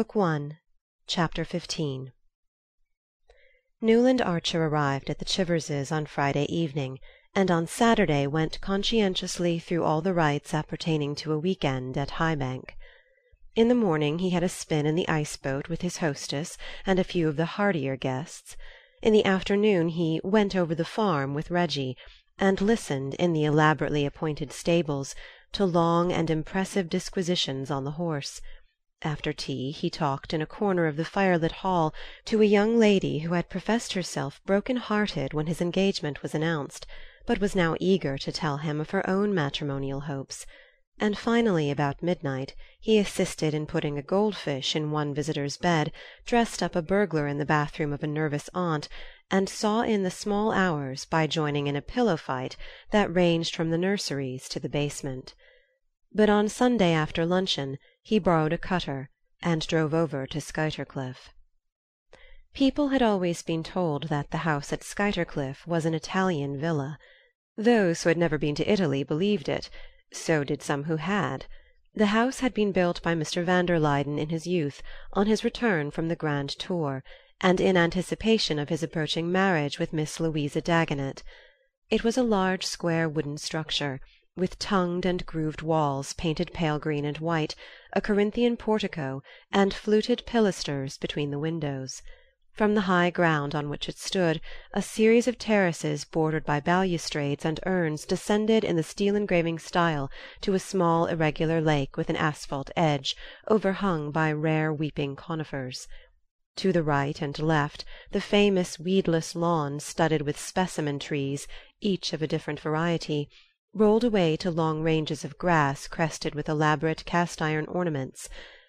Book One, Chapter XV Newland Archer arrived at the Chiverses on Friday evening, and on Saturday went conscientiously through all the rites appertaining to a week end at High Bank. In the morning he had a spin in the ice boat with his hostess and a few of the hardier guests. In the afternoon he "went over the farm" with Reggie, and listened, in the elaborately appointed stables, to long and impressive disquisitions on the horse. After tea he talked in a corner of the firelit hall to a young lady who had professed herself broken hearted when his engagement was announced, but was now eager to tell him of her own matrimonial hopes; and finally, about midnight, he assisted in putting a gold fish in one visitor's bed, dressed up a burglar in the bathroom of a nervous aunt, and saw in the small hours by joining in a pillow fight that ranged from the nurseries to the basement. But on Sunday after luncheon he borrowed a cutter and drove over to Skuytercliff. People had always been told that the house at Skuytercliff was an Italian villa. Those who had never been to Italy believed it; so did some who had. The house had been built by Mr. van der Luyden in his youth, on his return from the grand tour, and in anticipation of his approaching marriage with Miss Louisa Dagonet. It was a large square wooden structure, with tongued and grooved walls painted pale green and white, a Corinthian portico, and fluted pilasters between the windows. From the high ground on which it stood, a series of terraces bordered by balustrades and urns descended in the steel engraving style to a small irregular lake with an asphalt edge, overhung by rare weeping conifers. To the right and left, the famous weedless lawn studded with specimen trees, each of a different variety, rolled away to long ranges of grass crested with elaborate cast iron ornaments;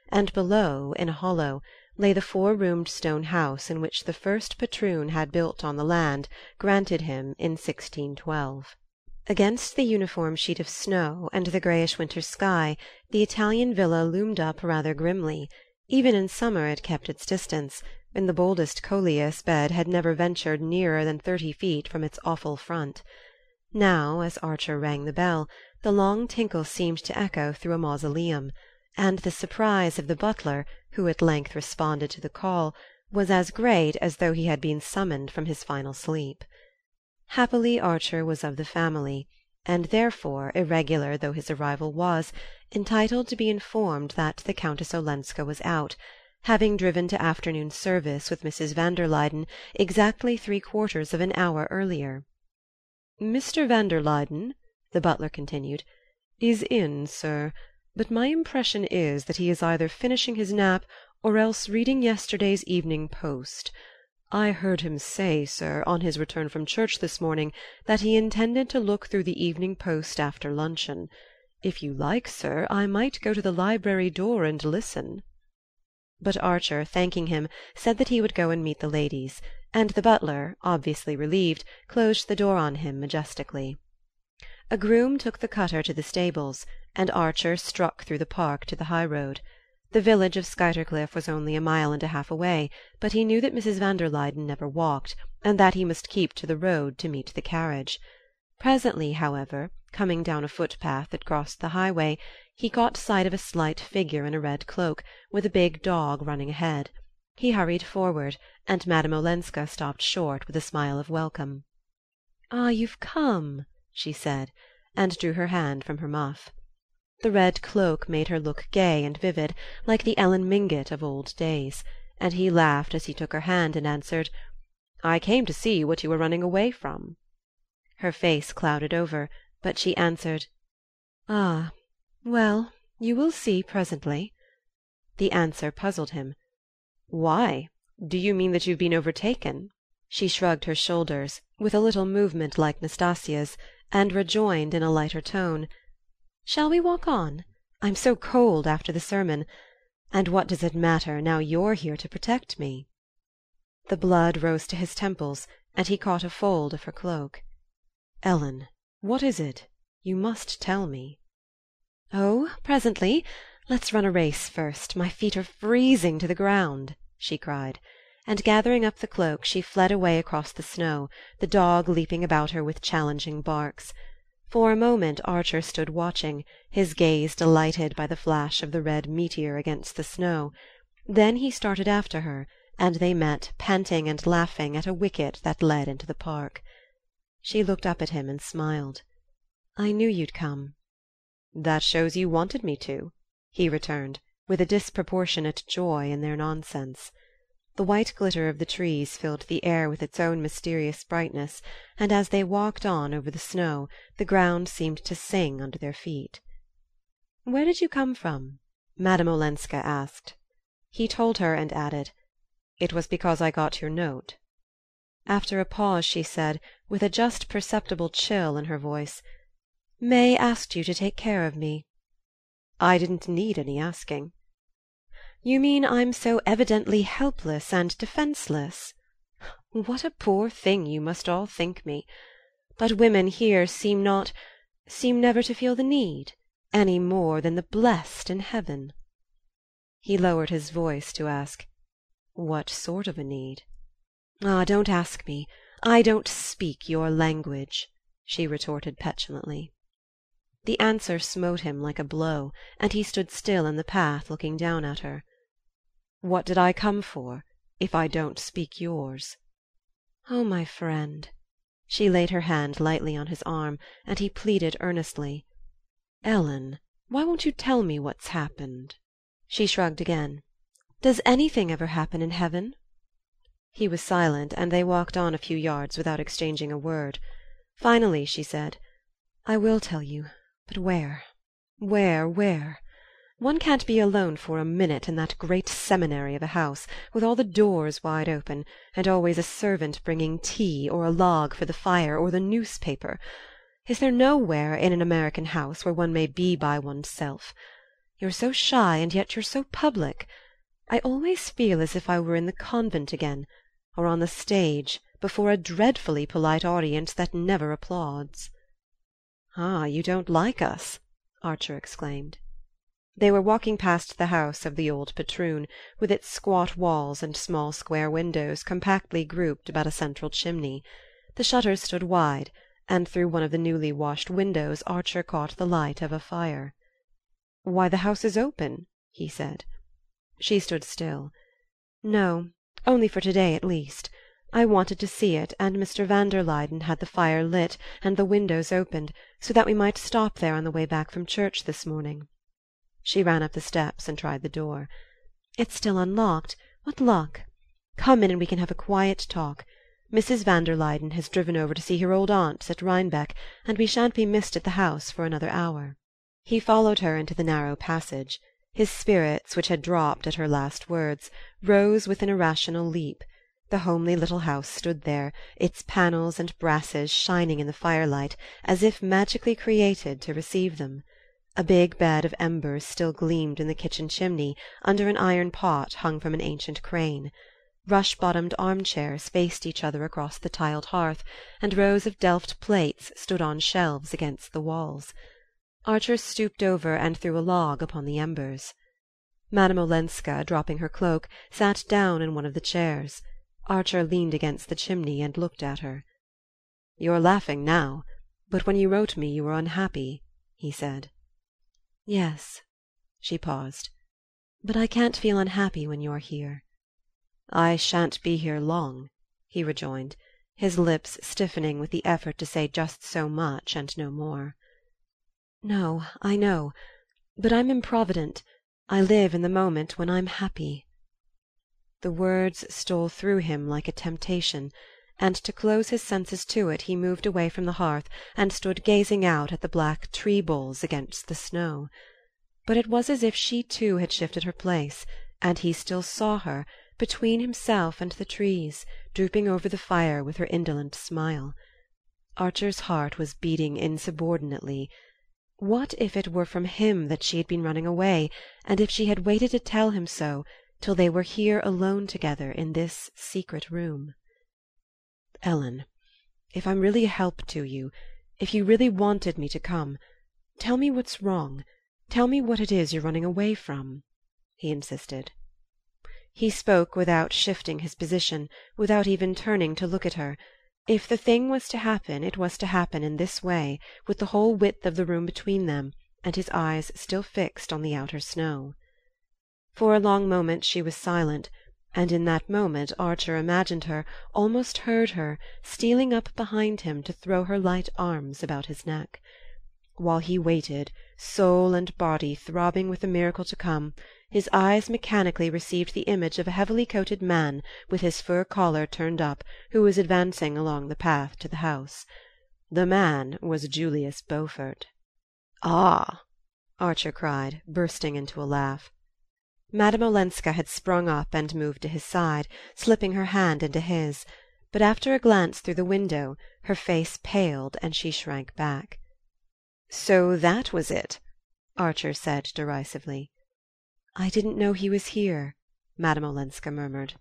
and below, in a hollow, lay the four roomed stone house in which the first patroon had built on the land granted him in 1612. Against the uniform sheet of snow and the grayish winter sky the Italian villa loomed up rather grimly; even in summer it kept its distance, when the boldest coleus bed had never ventured nearer than thirty feet from its awful front. Now, as Archer rang the bell, the long tinkle seemed to echo through a mausoleum, and the surprise of the butler, who at length responded to the call, was as great as though he had been summoned from his final sleep. Happily Archer was of the family, and therefore, irregular though his arrival was, entitled to be informed that the Countess Olenska was out, having driven to afternoon service with Mrs. van der Luyden exactly three quarters of an hour earlier. "Mr. van der Luyden," the butler continued, "is in, sir, but my impression is that he is either finishing his nap or else reading yesterday's Evening Post. I heard him say, sir, on his return from church this morning, that he intended to look through the Evening Post after luncheon. If you like, sir, I might go to the library door and listen." But Archer, thanking him, said that he would go and meet the ladies and the butler, obviously relieved, closed the door on him majestically. A groom took the cutter to the stables, and Archer struck through the park to the high road. The village of Skuytercliff was only a mile and a half away, but he knew that Mrs. van der Luyden never walked, and that he must keep to the road to meet the carriage. Presently, however, coming down a footpath that crossed the highway, he caught sight of a slight figure in a red cloak, with a big dog running ahead. He hurried forward, and Madame Olenska stopped short with a smile of welcome. "Ah, you've come," she said, and drew her hand from her muff. The red cloak made her look gay and vivid, like the Ellen Mingott of old days, and he laughed as he took her hand and answered: "I came to see what you were running away from." Her face clouded over, but she answered: "Ah, well, you will see presently." The answer puzzled him. "Why? Do you mean that you've been overtaken?" She shrugged her shoulders, with a little movement like Nastasia's, and rejoined in a lighter tone: "Shall we walk on? I'm so cold after the sermon. And what does it matter, now you're here to protect me?" The blood rose to his temples, and he caught a fold of her cloak. "Ellen, what is it? You must tell me." "Oh, presently. Let's run a race first. My feet are freezing to the ground!" She cried; and gathering up the cloak she fled away across the snow, the dog leaping about her with challenging barks. For a moment Archer stood watching, his gaze delighted by the flash of the red meteor against the snow; Then he started after her, and they met, panting and laughing, at a wicket that led into the park. She looked up at him and smiled. "I knew you'd come." "That shows you wanted me to," he returned, with a disproportionate joy in their nonsense. The white glitter of the trees filled the air with its own mysterious brightness, and as they walked on over the snow the ground seemed to sing under their feet. "Where did you come from?" Madame Olenska asked. He told her and added: "It was because I got your note." After a pause she said, with a just perceptible chill in her voice: "May asked you to take care of me." "I didn't need any asking." "You mean I'm so evidently helpless and defenseless? What a poor thing you must all think me! But women here seem not seem never to feel the need, any more than the blest in heaven." He lowered his voice to ask: "What sort of a need?" "Ah, don't ask me. I don't speak your language," she retorted petulantly. The answer smote him like a blow, and he stood still in the path looking down at her. What did I come for, if I don't speak yours?" "Oh, my friend!" She laid her hand lightly on his arm, and he pleaded earnestly: "Ellen, why won't you tell me what's happened?" She shrugged again. "Does anything ever happen in heaven?" He was silent, and they walked on a few yards without exchanging a word. Finally she said: "I will tell you but where? Where, where? One can't be alone for a minute in that great seminary of a house, with all the doors wide open, and always a servant bringing tea, or a log for the fire, or the newspaper. Is there nowhere in an American house where one may be by one's self? You're so shy, and yet you're so public. I always feel as if I were in the convent again, or on the stage, before a dreadfully polite audience that never applauds." "Ah, you don't like us!" Archer exclaimed. They were walking past the house of the old patroon, with its squat walls and small square windows compactly grouped about a central chimney. The shutters stood wide, and through one of the newly washed windows Archer caught the light of a fire. "Why, the house is open," he said. She stood still. "No, only for to day at least. I wanted to see it, and Mr. van der Luyden had the fire lit and the windows opened, so that we might stop there on the way back from church this morning. She ran up the steps and tried the door. "It's still unlocked. What luck! Come in and we can have a quiet talk. Mrs. van der Luyden has driven over to see her old aunts at Rhinebeck, and we shan't be missed at the house for another hour." He followed her into the narrow passage. His spirits, which had dropped at her last words, rose with an irrational leap. The homely little house stood there, its panels and brasses shining in the firelight, as if magically created to receive them. A big bed of embers still gleamed in the kitchen chimney, under an iron pot hung from an ancient crane. Rush bottomed arm chairs faced each other across the tiled hearth, and rows of Delft plates stood on shelves against the walls. Archer stooped over and threw a log upon the embers. Madame Olenska, dropping her cloak, sat down in one of the chairs. Archer leaned against the chimney and looked at her. "You're laughing now, but when you wrote me you were unhappy," he said. "Yes." She paused. "But I can't feel unhappy when you're here." "I shan't be here long," he rejoined, his lips stiffening with the effort to say just so much and no more. "No, I know. But I'm improvident. I live in the moment when I'm happy." The words stole through him like a temptation, and to close his senses to it he moved away from the hearth and stood gazing out at the black tree boles against the snow. But it was as if she too had shifted her place, and he still saw her, between himself and the trees, drooping over the fire with her indolent smile. Archer's heart was beating insubordinately. What if it were from him that she had been running away, and if she had waited to tell him so till they were here alone together in this secret room? "Ellen, if I'm really a help to you, if you really wanted me to come, tell me what's wrong, tell me what it is you're running away from," he insisted. He spoke without shifting his position, without even turning to look at her. If the thing was to happen it was to happen in this way, with the whole width of the room between them, and his eyes still fixed on the outer snow. For a long moment she was silent, and in that moment Archer imagined her, almost heard her, stealing up behind him to throw her light arms about his neck. While he waited, soul and body throbbing with the miracle to come, his eyes mechanically received the image of a heavily coated man with his fur collar turned up who was advancing along the path to the house. The man was Julius Beaufort. "Ah!" Archer cried, bursting into a laugh. Madame Olenska had sprung up and moved to his side, slipping her hand into his; but after a glance through the window her face paled and she shrank back. "So that was it?" Archer said derisively. "I didn't know he was here," Madame Olenska murmured.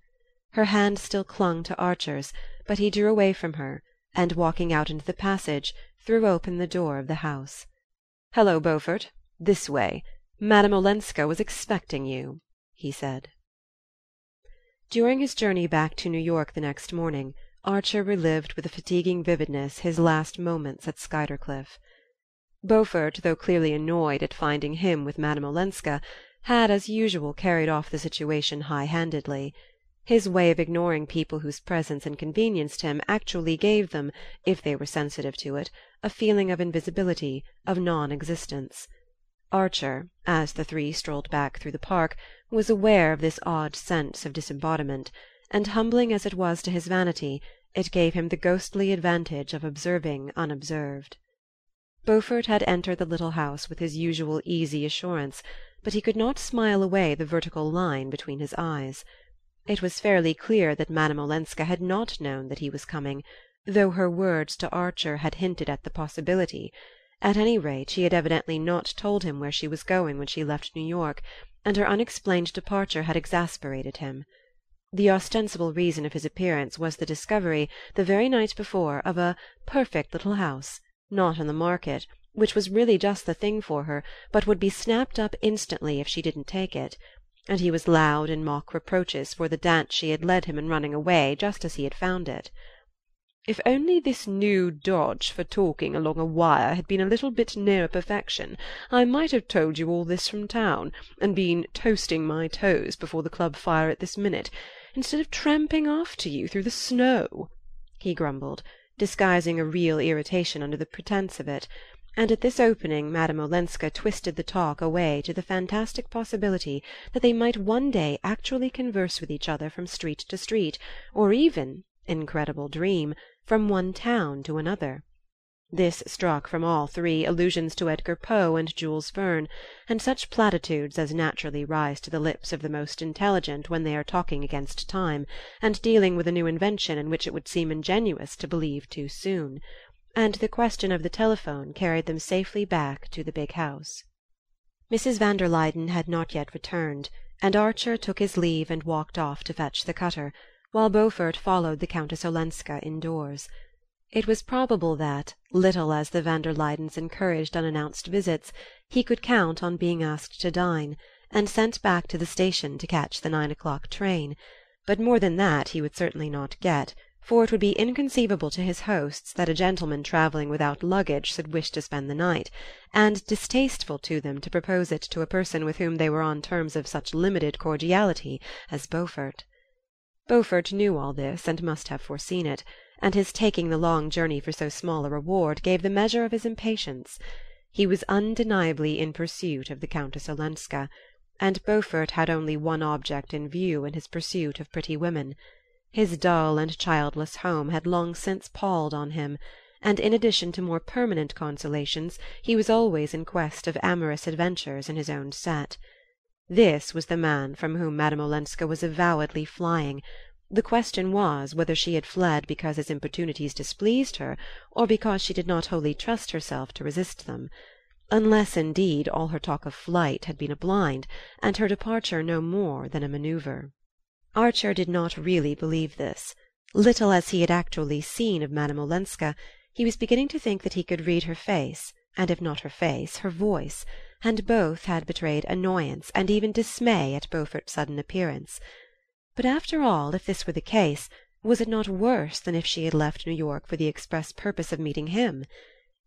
Her hand still clung to Archer's, but he drew away from her, and walking out into the passage threw open the door of the house. "Hello, Beaufort! This way. Madame Olenska was expecting you," he said. During his journey back to New York the next morning Archer relived with a fatiguing vividness his last moments at Skuytercliff. Beaufort, though clearly annoyed at finding him with Madame Olenska, had as usual carried off the situation high handedly. His way of ignoring people whose presence inconvenienced him actually gave them, if they were sensitive to it, a feeling of invisibility, of non existence. Archer, as the three strolled back through the park, was aware of this odd sense of disembodiment, and humbling as it was to his vanity, it gave him the ghostly advantage of observing unobserved. Beaufort had entered the little house with his usual easy assurance, but he could not smile away the vertical line between his eyes. It was fairly clear that Madame Olenska had not known that he was coming, though her words to Archer had hinted at the possibility. At any rate she had evidently not told him where she was going when she left New York, and her unexplained departure had exasperated him. The ostensible reason of his appearance was the discovery, the very night before, of a "perfect little house" not on the market, which was really just the thing for her, but would be snapped up instantly if she didn't take it; and he was loud in mock reproaches for the dance she had led him in running away just as he had found it. If only this new dodge for talking along a wire had been a little bit nearer perfection, I might have told you all this from town, and been toasting my toes before the club fire at this minute, instead of tramping after you through the snow," he grumbled, disguising a real irritation under the pretence of it; and at this opening Madame Olenska twisted the talk away to the fantastic possibility that they might one day actually converse with each other from street to street, or even incredible dream! from one town to another. This struck from all three allusions to Edgar Poe and Jules Verne, and such platitudes as naturally rise to the lips of the most intelligent when they are talking against time, and dealing with a new invention in which it would seem ingenuous to believe too soon; and the question of the telephone carried them safely back to the big house. Mrs. van der Luyden had not yet returned, and Archer took his leave and walked off to fetch the cutter while Beaufort followed the Countess Olenska indoors. It was probable that, little as the van der Luydens encouraged unannounced visits, he could count on being asked to dine, and sent back to the station to catch the nine o'clock train; but more than that he would certainly not get, for it would be inconceivable to his hosts that a gentleman travelling without luggage should wish to spend the night, and distasteful to them to propose it to a person with whom they were on terms of such limited cordiality as Beaufort. Beaufort knew all this, and must have foreseen it, and his taking the long journey for so small a reward gave the measure of his impatience. He was undeniably in pursuit of the Countess Olenska, and Beaufort had only one object in view in his pursuit of pretty women. His dull and childless home had long since palled on him, and in addition to more permanent consolations he was always in quest of amorous adventures in his own set. This was the man from whom Madame Olenska was avowedly flying; the question was whether she had fled because his importunities displeased her, or because she did not wholly trust herself to resist them; unless indeed all her talk of flight had been a blind, and her departure no more than a manoeuvre. Archer did not really believe this. Little as he had actually seen of Madame Olenska, he was beginning to think that he could read her face, and if not her face, her voice and both had betrayed annoyance and even dismay at Beaufort's sudden appearance. But after all, if this were the case, was it not worse than if she had left New York for the express purpose of meeting him?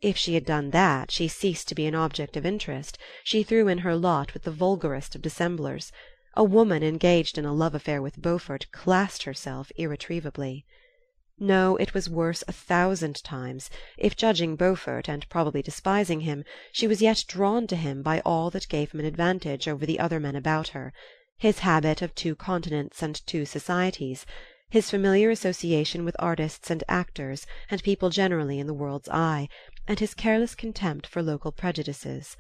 If she had done that she ceased to be an object of interest, she threw in her lot with the vulgarest of dissemblers. A woman engaged in a love affair with Beaufort classed herself irretrievably. No, it was worse a thousand times if, judging Beaufort and probably despising him, she was yet drawn to him by all that gave him an advantage over the other men about her his habit of two continents and two societies, his familiar association with artists and actors and people generally in the world's eye, and his careless contempt for local prejudices.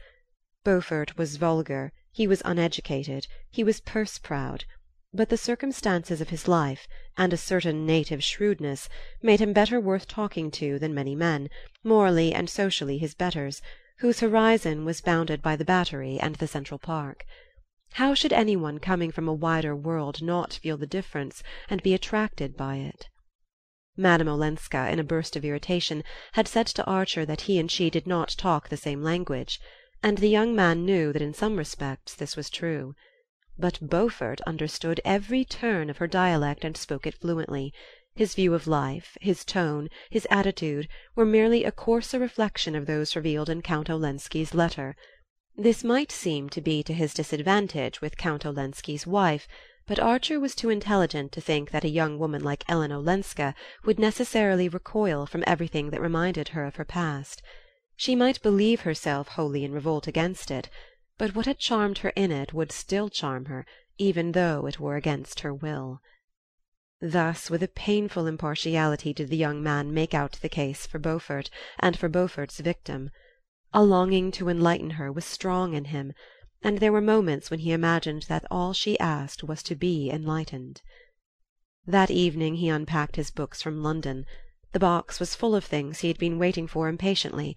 Beaufort was vulgar, he was uneducated, he was purse proud; but the circumstances of his life, and a certain native shrewdness, made him better worth talking to than many men, morally and socially his betters, whose horizon was bounded by the Battery and the Central Park. How should any one coming from a wider world not feel the difference, and be attracted by it? Madame Olenska, in a burst of irritation, had said to Archer that he and she did not talk the same language, and the young man knew that in some respects this was true. But Beaufort understood every turn of her dialect and spoke it fluently. His view of life, his tone, his attitude, were merely a coarser reflection of those revealed in Count Olenski's letter. This might seem to be to his disadvantage with Count Olenski's wife, but Archer was too intelligent to think that a young woman like Ellen Olenska would necessarily recoil from everything that reminded her of her past. She might believe herself wholly in revolt against it, but what had charmed her in it would still charm her, even though it were against her will. Thus with a painful impartiality did the young man make out the case for Beaufort, and for Beaufort's victim. A longing to enlighten her was strong in him, and there were moments when he imagined that all she asked was to be enlightened. That evening he unpacked his books from London. The box was full of things he had been waiting for impatiently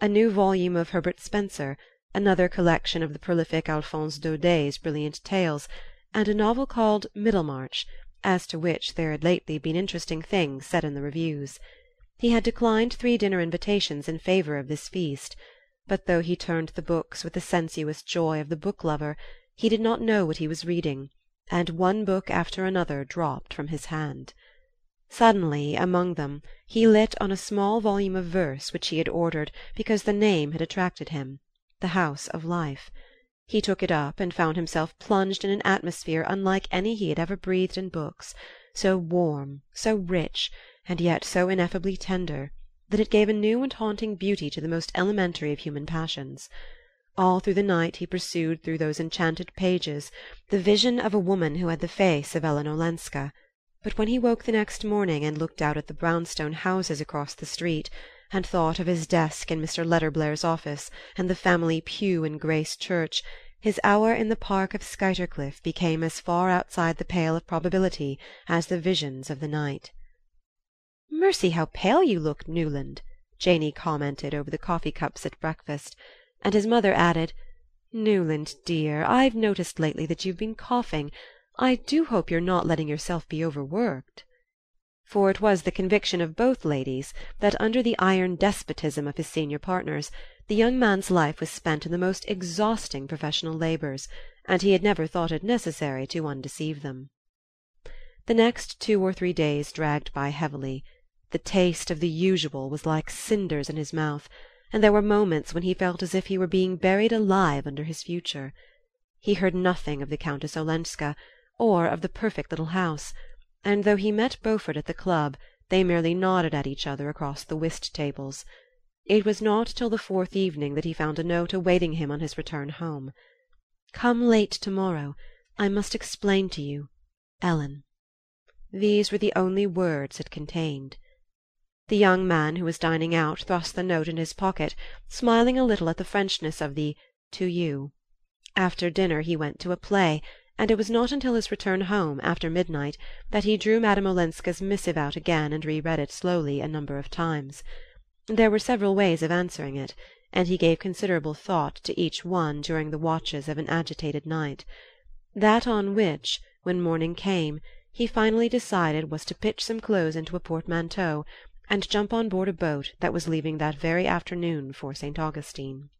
a new volume of Herbert Spencer, another collection of the prolific Alphonse Daudet's brilliant tales, and a novel called Middlemarch, as to which there had lately been interesting things said in the reviews. He had declined three dinner invitations in favor of this feast but though he turned the books with the sensuous joy of the book lover, he did not know what he was reading, and one book after another dropped from his hand. Suddenly, among them, he lit on a small volume of verse which he had ordered because the name had attracted him The House of Life. He took it up and found himself plunged in an atmosphere unlike any he had ever breathed in books, so warm, so rich, and yet so ineffably tender that it gave a new and haunting beauty to the most elementary of human passions. All through the night he pursued through those enchanted pages the vision of a woman who had the face of Ellen Olenska; but when he woke the next morning and looked out at the brownstone houses across the street, and thought of his desk in Mr. Letterblair's office and the family pew in Grace Church, his hour in the park of Skuytercliff became as far outside the pale of probability as the visions of the night. "Mercy, how pale you look, Newland!" Janey commented over the coffee cups at breakfast; and his mother added: "Newland dear, I've noticed lately that you've been coughing. I do hope you're not letting yourself be overworked." For it was the conviction of both ladies that, under the iron despotism of his senior partners, the young man's life was spent in the most exhausting professional labours, and he had never thought it necessary to undeceive them. The next two or three days dragged by heavily. The taste of the usual was like cinders in his mouth, and there were moments when he felt as if he were being buried alive under his future. He heard nothing of the Countess Olenska, or of the perfect little house, and though he met Beaufort at the club they merely nodded at each other across the whist tables. It was not till the fourth evening that he found a note awaiting him on his return home. "Come late to morrow. I must explain to you. Ellen." These were the only words it contained. The young man who was dining out thrust the note in his pocket, smiling a little at the Frenchness of the "to you." After dinner he went to a play, and it was not until his return home, after midnight, that he drew Madame Olenska's missive out again and re read it slowly a number of times. There were several ways of answering it, and he gave considerable thought to each one during the watches of an agitated night. That on which, when morning came, he finally decided was to pitch some clothes into a portmanteau and jump on board a boat that was leaving that very afternoon for St. Augustine.